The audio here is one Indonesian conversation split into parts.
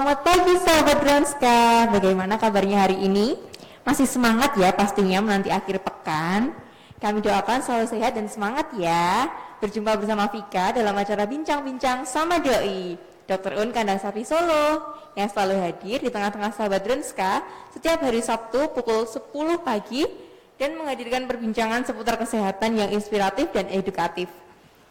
Selamat pagi sahabat Dronska. Bagaimana kabarnya hari ini? Masih semangat ya pastinya menanti akhir pekan. Kami doakan selalu sehat dan semangat ya. Berjumpa bersama Vika dalam acara Bincang-Bincang sama Doi. Dr. Un Kandang Sapi Solo yang selalu hadir di tengah-tengah sahabat Dronska setiap hari Sabtu pukul 10 pagi dan menghadirkan perbincangan seputar kesehatan yang inspiratif dan edukatif.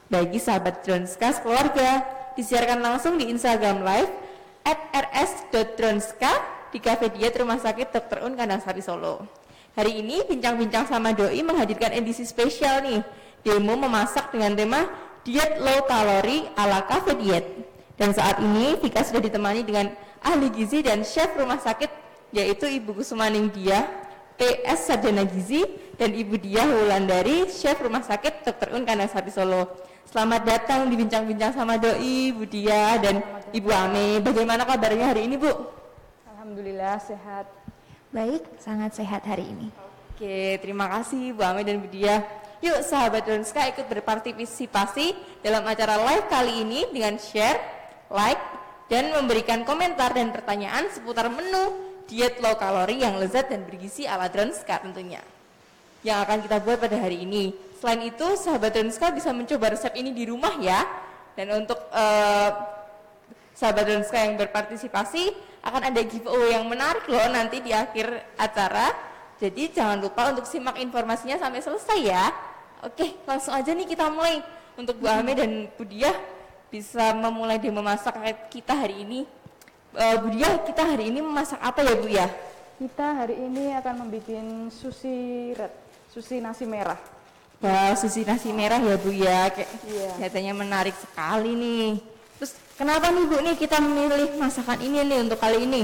Bagi sahabat Dronska keluarga, disiarkan langsung di Instagram Live at rs.dronska di Cafe Diet Rumah Sakit Dr. Un Kandasari Solo. Hari ini bincang-bincang sama Doi menghadirkan edisi spesial nih, demo memasak dengan tema diet low kalori ala Cafe Diet. Dan saat ini Vika sudah ditemani dengan ahli gizi dan chef rumah sakit yaitu Ibu Kusumaning Dia, PS Sarjana Gizi dan Ibu Dia Wulandari, chef rumah sakit Dr. Un Kandasari Solo. Selamat datang di bincang-bincang sama Doi, Bu Dia dan Ibu Ame. Bagaimana kabarnya hari ini, Bu? Alhamdulillah sehat. Baik, sangat sehat hari ini. Oke, terima kasih Bu Ame dan Bu Dia. Yuk sahabat Donska ikut berpartisipasi dalam acara live kali ini dengan share, like, dan memberikan komentar dan pertanyaan seputar menu diet low kalori yang lezat dan bergizi ala Dronska tentunya. Yang akan kita buat pada hari ini. Selain itu, sahabat Dronska bisa mencoba resep ini di rumah ya. Dan untuk uh, sahabat Dronska yang berpartisipasi, akan ada giveaway yang menarik loh nanti di akhir acara. Jadi jangan lupa untuk simak informasinya sampai selesai ya. Oke, langsung aja nih kita mulai. Untuk Bu Ame dan Bu Diah bisa memulai demo masak kita hari ini. Uh, Bu Diah, kita hari ini memasak apa ya Bu ya? Kita hari ini akan membuat sushi red, sushi nasi merah. Wah, sushi nasi merah ya Bu ya. Kayak kelihatannya menarik sekali nih. Terus kenapa nih Bu nih kita memilih masakan ini nih untuk kali ini?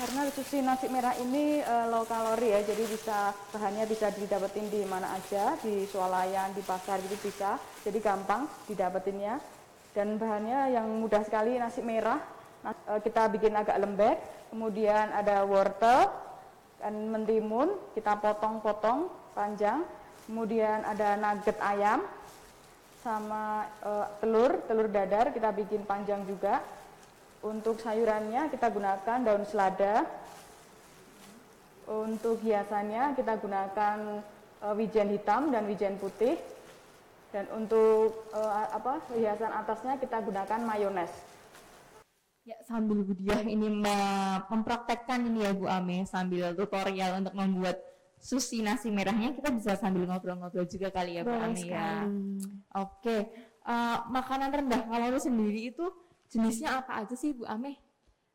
Karena sushi nasi merah ini eh, low kalori ya, jadi bisa bahannya bisa didapetin di mana aja, di swalayan, di pasar gitu bisa. Jadi gampang didapetinnya. Dan bahannya yang mudah sekali nasi merah. Nah, eh, kita bikin agak lembek. Kemudian ada wortel dan mentimun, kita potong-potong panjang. Kemudian ada nugget ayam sama eh, telur, telur dadar kita bikin panjang juga. Untuk sayurannya kita gunakan daun selada. Untuk hiasannya kita gunakan eh, wijen hitam dan wijen putih. Dan untuk eh, apa hiasan atasnya kita gunakan mayones. Ya sambil Bu Diah ini me- mempraktekkan ini ya Bu Ame sambil tutorial untuk membuat sushi nasi merahnya kita bisa sambil ngobrol-ngobrol juga kali ya Bu Boleh Ame ya. Oke, eh, makanan rendah kalori sendiri itu jenisnya apa aja sih Bu Ame?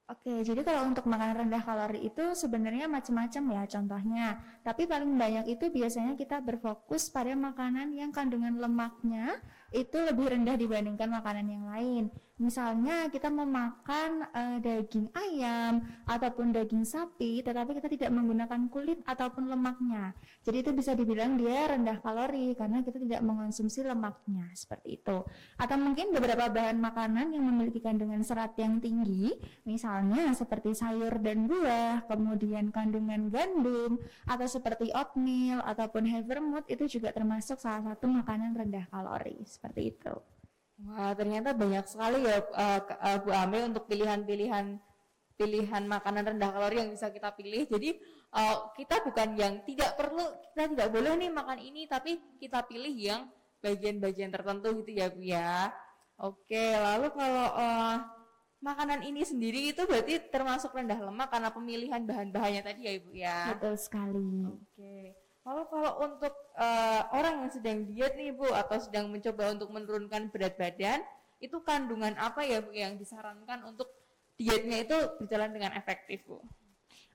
Oke, jadi kalau untuk makanan rendah kalori itu sebenarnya macam-macam ya contohnya. Tapi paling banyak itu biasanya kita berfokus pada makanan yang kandungan lemaknya itu lebih rendah dibandingkan makanan yang lain. Misalnya kita memakan eh, daging ayam ataupun daging sapi, tetapi kita tidak menggunakan kulit ataupun lemaknya. Jadi itu bisa dibilang dia rendah kalori karena kita tidak mengonsumsi lemaknya seperti itu. Atau mungkin beberapa bahan makanan yang memiliki kandungan serat yang tinggi, misalnya seperti sayur dan buah, kemudian kandungan gandum, atau seperti oatmeal ataupun havermut itu juga termasuk salah satu makanan rendah kalori seperti itu. Wah, ternyata banyak sekali ya eh, Bu Ame untuk pilihan-pilihan pilihan makanan rendah kalori yang bisa kita pilih. Jadi eh, kita bukan yang tidak perlu, kita tidak boleh nih makan ini, tapi kita pilih yang bagian-bagian tertentu gitu ya Bu ya. Oke, lalu kalau eh, makanan ini sendiri itu berarti termasuk rendah lemak karena pemilihan bahan-bahannya tadi ya Ibu ya. Betul sekali. Oke. Lalu kalau untuk eh, orang yang sedang diet nih Bu atau sedang mencoba untuk menurunkan berat badan, itu kandungan apa ya Bu yang disarankan untuk dietnya itu berjalan dengan efektif Bu?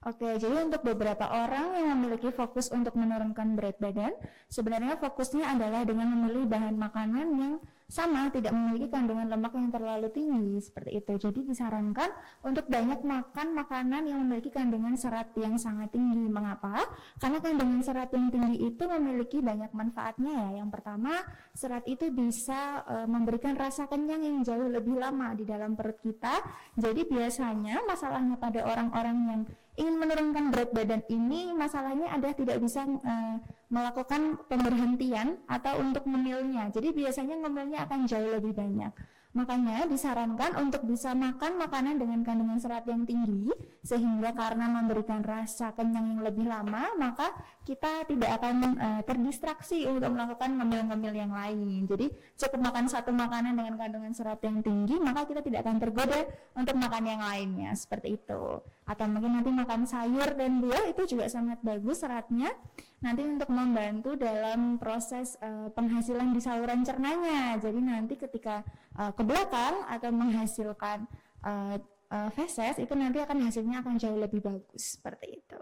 Oke, jadi untuk beberapa orang yang memiliki fokus untuk menurunkan berat badan, sebenarnya fokusnya adalah dengan memilih bahan makanan yang sama, tidak memiliki kandungan lemak yang terlalu tinggi, seperti itu. Jadi disarankan untuk banyak makan makanan yang memiliki kandungan serat yang sangat tinggi. Mengapa? Karena kandungan serat yang tinggi itu memiliki banyak manfaatnya ya. Yang pertama, serat itu bisa eh, memberikan rasa kenyang yang jauh lebih lama di dalam perut kita. Jadi biasanya masalahnya pada orang-orang yang ingin menurunkan berat badan ini masalahnya ada tidak bisa eh, melakukan pemberhentian atau untuk ngemilnya. Jadi biasanya ngemilnya akan jauh lebih banyak. Makanya disarankan untuk bisa makan makanan dengan kandungan serat yang tinggi sehingga karena memberikan rasa kenyang yang lebih lama maka kita tidak akan uh, terdistraksi untuk melakukan ngemil-ngemil yang lain. Jadi cukup makan satu makanan dengan kandungan serat yang tinggi maka kita tidak akan tergoda untuk makan yang lainnya seperti itu. Atau mungkin nanti makan sayur dan buah itu juga sangat bagus seratnya nanti untuk membantu dalam proses uh, penghasilan di saluran cernanya. Jadi nanti ketika uh, ke belakang atau menghasilkan uh, uh, feses itu nanti akan hasilnya akan jauh lebih bagus seperti itu.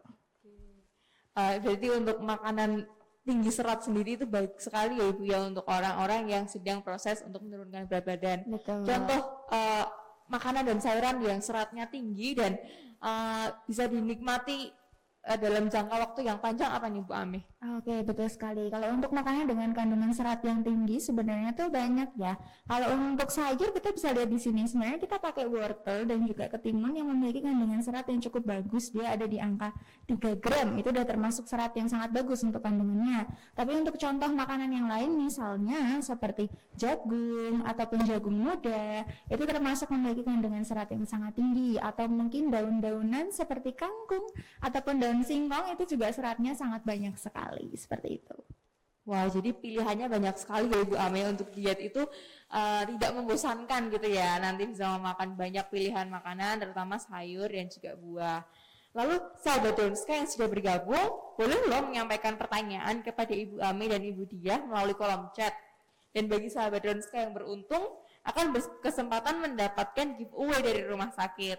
Uh, berarti untuk makanan tinggi serat sendiri itu baik sekali ya ibu ya untuk orang-orang yang sedang proses untuk menurunkan berat badan. Betul. Contoh uh, makanan dan sayuran yang seratnya tinggi dan uh, bisa dinikmati uh, dalam jangka waktu yang panjang apa nih Bu Ami? Oke, betul sekali. Kalau untuk makanan dengan kandungan serat yang tinggi sebenarnya tuh banyak ya. Kalau untuk sayur kita bisa lihat di sini sebenarnya kita pakai wortel dan juga ketimun yang memiliki kandungan serat yang cukup bagus. Dia ada di angka 3 gram. Itu udah termasuk serat yang sangat bagus untuk kandungannya. Tapi untuk contoh makanan yang lain misalnya seperti jagung ataupun jagung muda, itu termasuk memiliki kandungan serat yang sangat tinggi atau mungkin daun-daunan seperti kangkung ataupun daun singkong itu juga seratnya sangat banyak sekali sekali seperti itu. Wah, jadi pilihannya banyak sekali ya Ibu Ame untuk diet itu uh, tidak membosankan gitu ya. Nanti bisa memakan banyak pilihan makanan, terutama sayur dan juga buah. Lalu sahabat Donska yang sudah bergabung, boleh loh menyampaikan pertanyaan kepada Ibu Ame dan Ibu Dia melalui kolom chat. Dan bagi sahabat Donska yang beruntung, akan berkesempatan mendapatkan giveaway dari rumah sakit.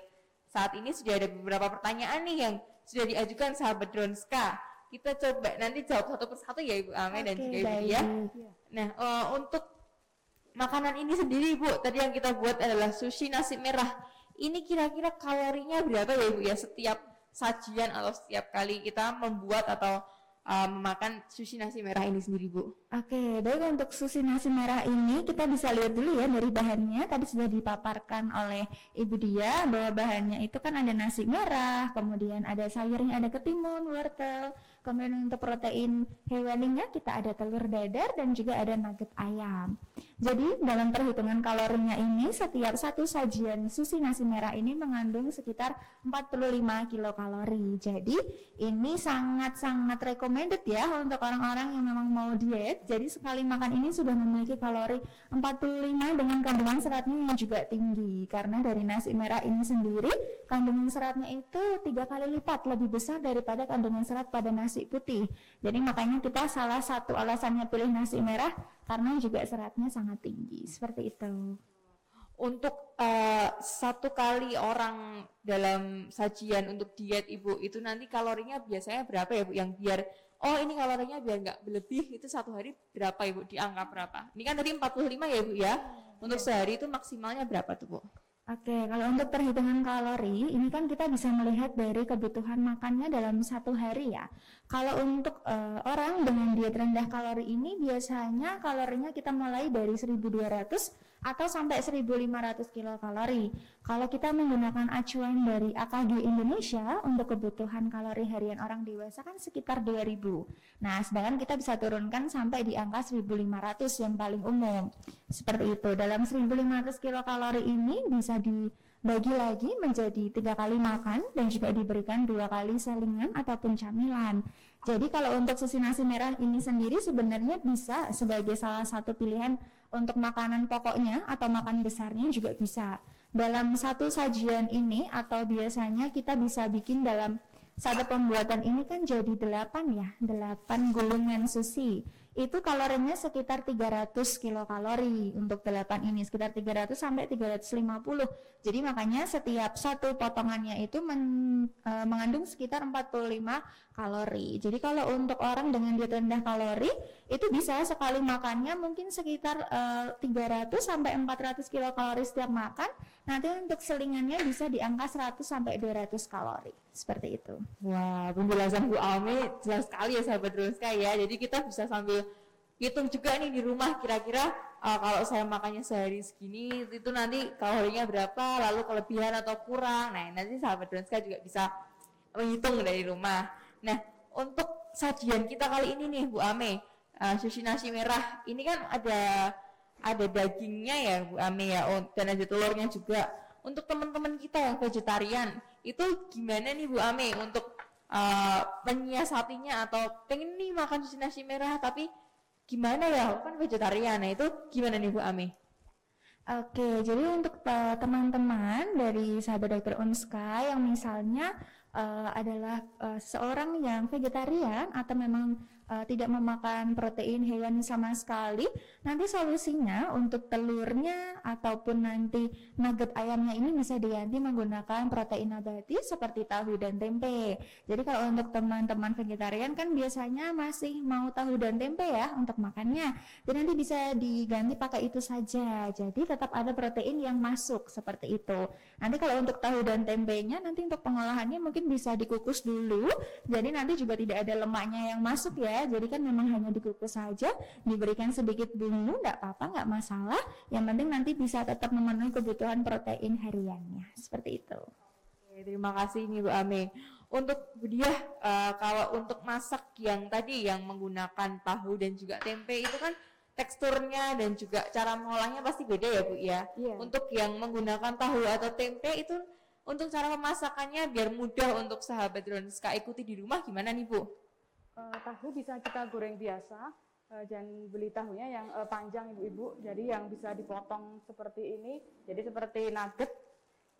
Saat ini sudah ada beberapa pertanyaan nih yang sudah diajukan sahabat Donska kita coba nanti jawab satu persatu ya Ibu Ame okay, dan juga Ibu Dia. Nah, uh, untuk makanan ini sendiri Bu, tadi yang kita buat adalah sushi nasi merah. Ini kira-kira kalorinya berapa ya Ibu ya setiap sajian atau setiap kali kita membuat atau uh, memakan sushi nasi merah ini sendiri Bu? Oke, baik untuk sushi nasi merah ini kita bisa lihat dulu ya dari bahannya. Tadi sudah dipaparkan oleh Ibu Dia bahwa bahannya itu kan ada nasi merah, kemudian ada sayurnya, ada ketimun, wortel, Kemudian untuk protein hewaninya kita ada telur dadar dan juga ada nugget ayam. Jadi dalam perhitungan kalorinya ini setiap satu sajian sushi nasi merah ini mengandung sekitar 45 kilokalori. Jadi ini sangat-sangat recommended ya untuk orang-orang yang memang mau diet. Jadi sekali makan ini sudah memiliki kalori 45 dengan kandungan seratnya yang juga tinggi. Karena dari nasi merah ini sendiri kandungan seratnya itu tiga kali lipat lebih besar daripada kandungan serat pada nasi nasi putih. Jadi makanya kita salah satu alasannya pilih nasi merah karena juga seratnya sangat tinggi. Seperti itu. Untuk uh, satu kali orang dalam sajian untuk diet ibu itu nanti kalorinya biasanya berapa ya bu? Yang biar oh ini kalorinya biar nggak berlebih itu satu hari berapa ibu? Di angka berapa? Ini kan tadi 45 ya bu ya? Untuk sehari itu maksimalnya berapa tuh bu? Oke, kalau untuk perhitungan kalori, ini kan kita bisa melihat dari kebutuhan makannya dalam satu hari ya. Kalau untuk uh, orang dengan diet rendah kalori ini biasanya kalorinya kita mulai dari 1200 atau sampai 1500 kilokalori. Kalau kita menggunakan acuan dari AKG Indonesia untuk kebutuhan kalori harian orang dewasa kan sekitar 2000. Nah, sedangkan kita bisa turunkan sampai di angka 1500 yang paling umum. Seperti itu. Dalam 1500 kilokalori ini bisa dibagi lagi menjadi tiga kali makan dan juga diberikan dua kali selingan ataupun camilan. Jadi kalau untuk susu nasi merah ini sendiri sebenarnya bisa sebagai salah satu pilihan untuk makanan pokoknya atau makan besarnya juga bisa. Dalam satu sajian ini atau biasanya kita bisa bikin dalam satu pembuatan ini kan jadi delapan ya, delapan gulungan sushi itu kalorinya sekitar 300 kilokalori untuk delapan ini sekitar 300 sampai 350 jadi makanya setiap satu potongannya itu men, e, mengandung sekitar 45 kalori. Jadi kalau untuk orang dengan diet rendah kalori itu bisa sekali makannya mungkin sekitar e, 300 sampai 400 kilokalori setiap makan. Nanti untuk selingannya bisa di angka 100 sampai 200 kalori seperti itu. Wah penjelasan Bu Almi jelas sekali ya sahabat Ruska ya. Jadi kita bisa sambil hitung juga nih di rumah kira-kira uh, kalau saya makannya sehari segini itu nanti kalorinya berapa lalu kelebihan atau kurang. Nah nanti sahabat Donska juga bisa menghitung dari rumah. Nah untuk sajian kita kali ini nih Bu Ame uh, sushi nasi merah. Ini kan ada ada dagingnya ya Bu Ame ya oh, dan ada telurnya juga. Untuk teman-teman kita yang vegetarian itu gimana nih Bu Ame untuk uh, menyiasatinya atau pengen nih makan sushi nasi merah tapi gimana ya aku kan vegetarian nah itu gimana nih Bu Ame? Oke, jadi untuk uh, teman-teman dari sahabat dokter Unska yang misalnya uh, adalah uh, seorang yang vegetarian atau memang uh, tidak memakan protein hewan sama sekali, nanti solusinya untuk telurnya ataupun nanti nugget ayamnya ini bisa diganti menggunakan protein nabati seperti tahu dan tempe. Jadi kalau untuk teman-teman vegetarian kan biasanya masih mau tahu dan tempe ya untuk makannya. Jadi nanti bisa diganti pakai itu saja. Jadi tetap ada protein yang masuk seperti itu. Nanti kalau untuk tahu dan tempenya nanti untuk pengolahannya mungkin bisa dikukus dulu. Jadi nanti juga tidak ada lemaknya yang masuk ya jadi kan memang hanya dikukus saja diberikan sedikit bumbu nggak apa-apa nggak masalah yang penting nanti bisa tetap memenuhi kebutuhan protein hariannya seperti itu Oke, terima kasih nih Bu Ame untuk Bu Diah uh, kalau untuk masak yang tadi yang menggunakan tahu dan juga tempe itu kan teksturnya dan juga cara mengolahnya pasti beda ya Bu ya. Iya. Untuk yang menggunakan tahu atau tempe itu untuk cara pemasakannya biar mudah untuk sahabat Ronska ikuti di rumah gimana nih Bu? Uh, tahu bisa kita goreng biasa uh, dan beli tahunya yang uh, panjang ibu-ibu. Jadi yang bisa dipotong seperti ini jadi seperti nugget.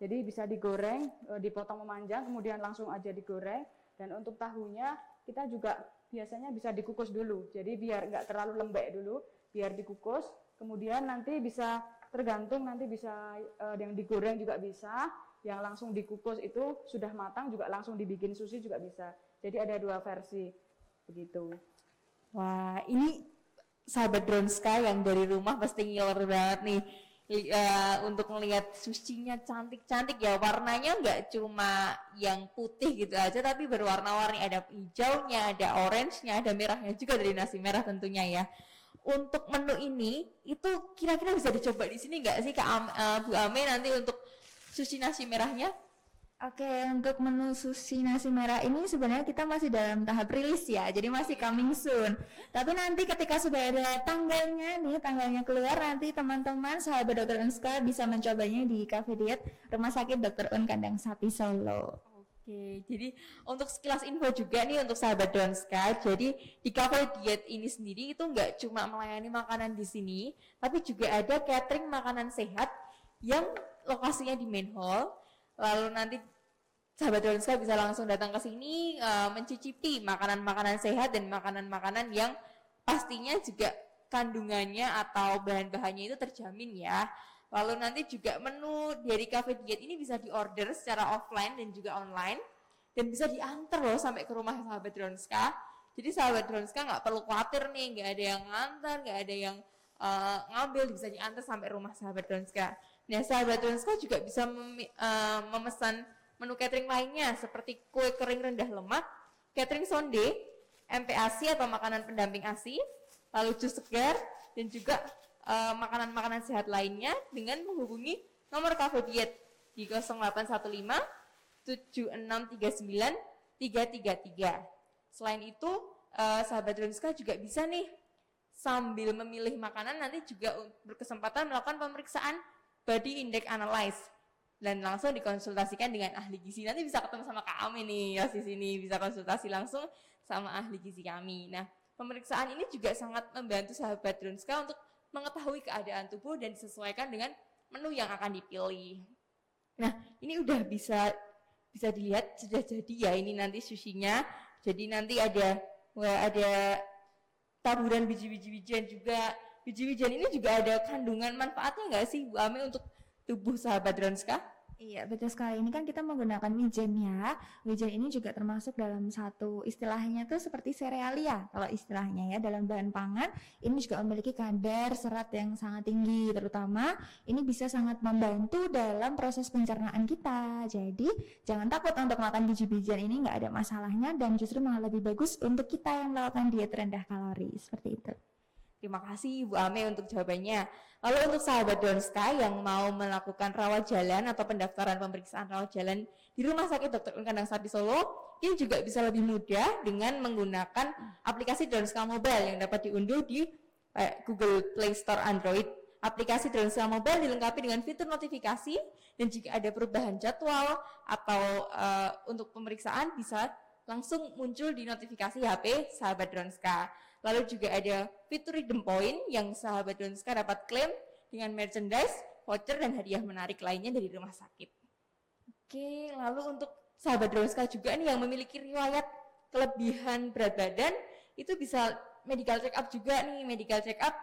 Jadi bisa digoreng dipotong memanjang kemudian langsung aja digoreng. Dan untuk tahunya kita juga biasanya bisa dikukus dulu. Jadi biar nggak terlalu lembek dulu biar dikukus. Kemudian nanti bisa tergantung nanti bisa yang digoreng juga bisa. Yang langsung dikukus itu sudah matang juga langsung dibikin sushi juga bisa. Jadi ada dua versi begitu. Wah, ini sahabat drone sky yang dari rumah pasti ngiler banget nih. Uh, untuk melihat susinya cantik-cantik ya warnanya nggak cuma yang putih gitu aja tapi berwarna-warni. Ada hijaunya ada orange-nya ada merahnya juga dari nasi merah tentunya ya. Untuk menu ini itu kira-kira bisa dicoba di sini nggak sih Kak Am, uh, Bu Ame nanti untuk sushi nasi merahnya Oke, untuk menu sushi nasi merah ini sebenarnya kita masih dalam tahap rilis ya, jadi masih coming soon. Tapi nanti ketika sudah ada tanggalnya nih, tanggalnya keluar nanti teman-teman sahabat dokter Unska bisa mencobanya di Cafe Diet Rumah Sakit Dokter Un Kandang Sapi Solo. Oke, jadi untuk sekilas info juga nih untuk sahabat Donska, jadi di Cafe Diet ini sendiri itu nggak cuma melayani makanan di sini, tapi juga ada catering makanan sehat yang lokasinya di main hall lalu nanti sahabat Ronska bisa langsung datang ke sini uh, mencicipi makanan-makanan sehat dan makanan-makanan yang pastinya juga kandungannya atau bahan-bahannya itu terjamin ya. Lalu nanti juga menu dari Cafe Diet ini bisa diorder secara offline dan juga online dan bisa diantar loh sampai ke rumah sahabat Ronska. Jadi sahabat Ronska nggak perlu khawatir nih, nggak ada yang ngantar, nggak ada yang uh, ngambil, bisa diantar sampai rumah sahabat Ronska. Nah, sahabat Ronska juga bisa mem uh, memesan menu catering lainnya seperti kue kering rendah lemak, catering sonde, MPASI atau makanan pendamping ASI, lalu jus segar dan juga uh, makanan-makanan sehat lainnya dengan menghubungi nomor Cafe Diet di 0815 7639 333. Selain itu, uh, sahabat Ronska juga bisa nih sambil memilih makanan nanti juga berkesempatan melakukan pemeriksaan body index analyze dan langsung dikonsultasikan dengan ahli gizi. Nanti bisa ketemu sama kami nih ya di sini bisa konsultasi langsung sama ahli gizi kami. Nah, pemeriksaan ini juga sangat membantu sahabat Drunska untuk mengetahui keadaan tubuh dan disesuaikan dengan menu yang akan dipilih. Nah, ini udah bisa bisa dilihat sudah jadi ya ini nanti sushinya. Jadi nanti ada ada taburan biji-biji-bijian juga biji-bijian ini juga ada kandungan manfaatnya nggak sih Bu Ame untuk tubuh sahabat Dronska? Iya betul sekali. Ini kan kita menggunakan wijen ya. Wijen ini juga termasuk dalam satu istilahnya tuh seperti serealia kalau istilahnya ya dalam bahan pangan. Ini juga memiliki kadar serat yang sangat tinggi. Terutama ini bisa sangat membantu dalam proses pencernaan kita. Jadi jangan takut untuk makan biji-bijian ini nggak ada masalahnya dan justru malah lebih bagus untuk kita yang melakukan diet rendah kalori seperti itu. Terima kasih Ibu Ame untuk jawabannya. Lalu untuk sahabat Donska yang mau melakukan rawat jalan atau pendaftaran pemeriksaan rawat jalan di Rumah Sakit Dr. Kandang Sapi Solo, ini juga bisa lebih mudah dengan menggunakan aplikasi Donska Mobile yang dapat diunduh di eh, Google Play Store Android Aplikasi Dronska Mobile dilengkapi dengan fitur notifikasi dan jika ada perubahan jadwal atau uh, untuk pemeriksaan bisa langsung muncul di notifikasi HP sahabat Dronska. Lalu juga ada fitur redeem point yang sahabat Dronska dapat klaim dengan merchandise, voucher, dan hadiah menarik lainnya dari rumah sakit. Oke, lalu untuk sahabat Dronska juga nih yang memiliki riwayat kelebihan berat badan, itu bisa medical check up juga nih, medical check up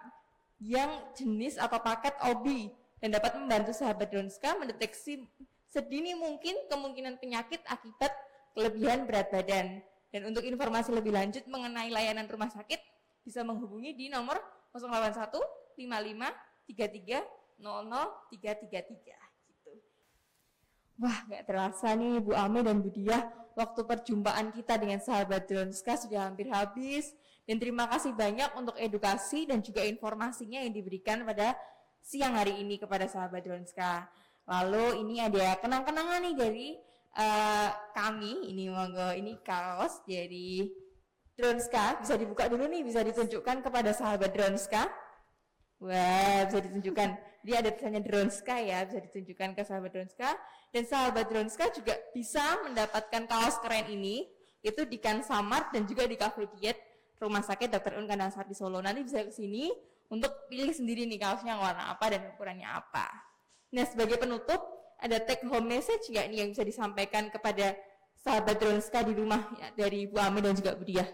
yang jenis atau paket OB dan dapat membantu sahabat Dronska mendeteksi sedini mungkin kemungkinan penyakit akibat kelebihan berat badan. Dan untuk informasi lebih lanjut mengenai layanan rumah sakit bisa menghubungi di nomor 081 55 33 00 333 gitu. Wah, nggak terasa nih Bu Ame dan Bu Diah, waktu perjumpaan kita dengan sahabat Dronska sudah hampir habis. Dan terima kasih banyak untuk edukasi dan juga informasinya yang diberikan pada siang hari ini kepada sahabat Dronska. Lalu ini ada kenang-kenangan nih dari uh, kami, ini monggo ini kaos dari Dronska, bisa dibuka dulu nih, bisa ditunjukkan kepada sahabat Dronska. Wah, bisa ditunjukkan. Dia ada tulisannya Dronska ya, bisa ditunjukkan ke sahabat Dronska. Dan sahabat Dronska juga bisa mendapatkan kaos keren ini, itu di Kan Samar dan juga di Cafe Diet Rumah Sakit Dr. Un Kandang Sapi Solo. Nanti bisa ke sini untuk pilih sendiri nih kaosnya warna apa dan ukurannya apa. Nah, sebagai penutup, ada take home message nggak nih yang bisa disampaikan kepada sahabat Dronska di rumah ya, dari Bu Ami dan juga Bu Diah?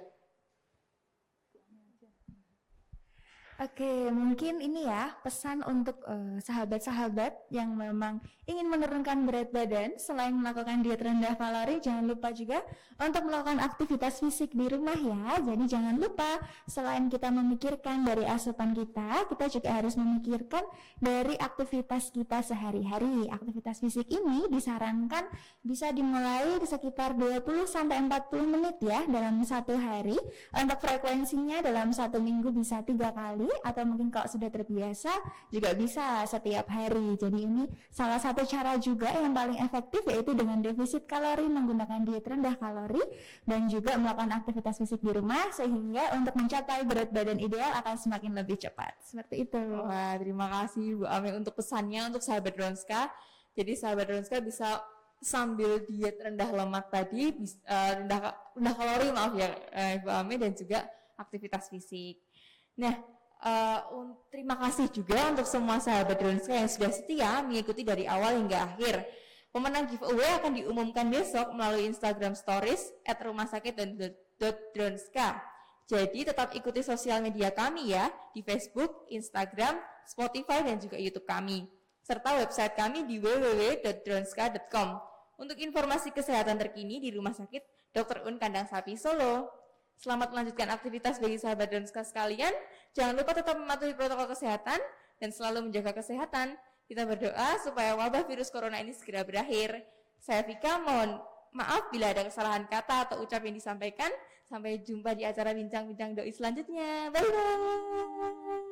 Oke, mungkin ini ya pesan untuk uh, sahabat-sahabat uh, yang memang ingin menurunkan berat badan selain melakukan diet rendah kalori, jangan lupa juga untuk melakukan aktivitas fisik di rumah ya. Jadi jangan lupa selain kita memikirkan dari asupan kita, kita juga harus memikirkan dari aktivitas kita sehari-hari. Aktivitas fisik ini disarankan bisa dimulai di sekitar 20 sampai 40 menit ya dalam satu hari. Untuk frekuensinya dalam satu minggu bisa tiga kali atau mungkin kalau sudah terbiasa juga bisa setiap hari. Jadi ini salah satu cara juga yang paling efektif yaitu dengan defisit kalori menggunakan diet rendah kalori dan juga melakukan aktivitas fisik di rumah sehingga untuk mencapai berat badan ideal akan semakin lebih cepat. Seperti itu. Wah, terima kasih Bu Ame untuk pesannya untuk sahabat Ronska. Jadi sahabat Ronska bisa sambil diet rendah lemak tadi, uh, rendah rendah kalori maaf ya uh, Bu Ame dan juga aktivitas fisik. Nah, Uh, terima kasih juga untuk semua sahabat Dronska yang sudah setia mengikuti dari awal hingga akhir. Pemenang giveaway akan diumumkan besok melalui Instagram Stories at rumah sakit dan Dronska. Jadi tetap ikuti sosial media kami ya di Facebook, Instagram, Spotify dan juga YouTube kami. Serta website kami di www.dronska.com. Untuk informasi kesehatan terkini di Rumah Sakit Dr. Un Kandang Sapi Solo. Selamat melanjutkan aktivitas bagi sahabat Dronska sekalian. Jangan lupa tetap mematuhi protokol kesehatan dan selalu menjaga kesehatan. Kita berdoa supaya wabah virus corona ini segera berakhir. Saya Vika, mohon maaf bila ada kesalahan kata atau ucap yang disampaikan. Sampai jumpa di acara bincang-bincang doi selanjutnya. Bye-bye.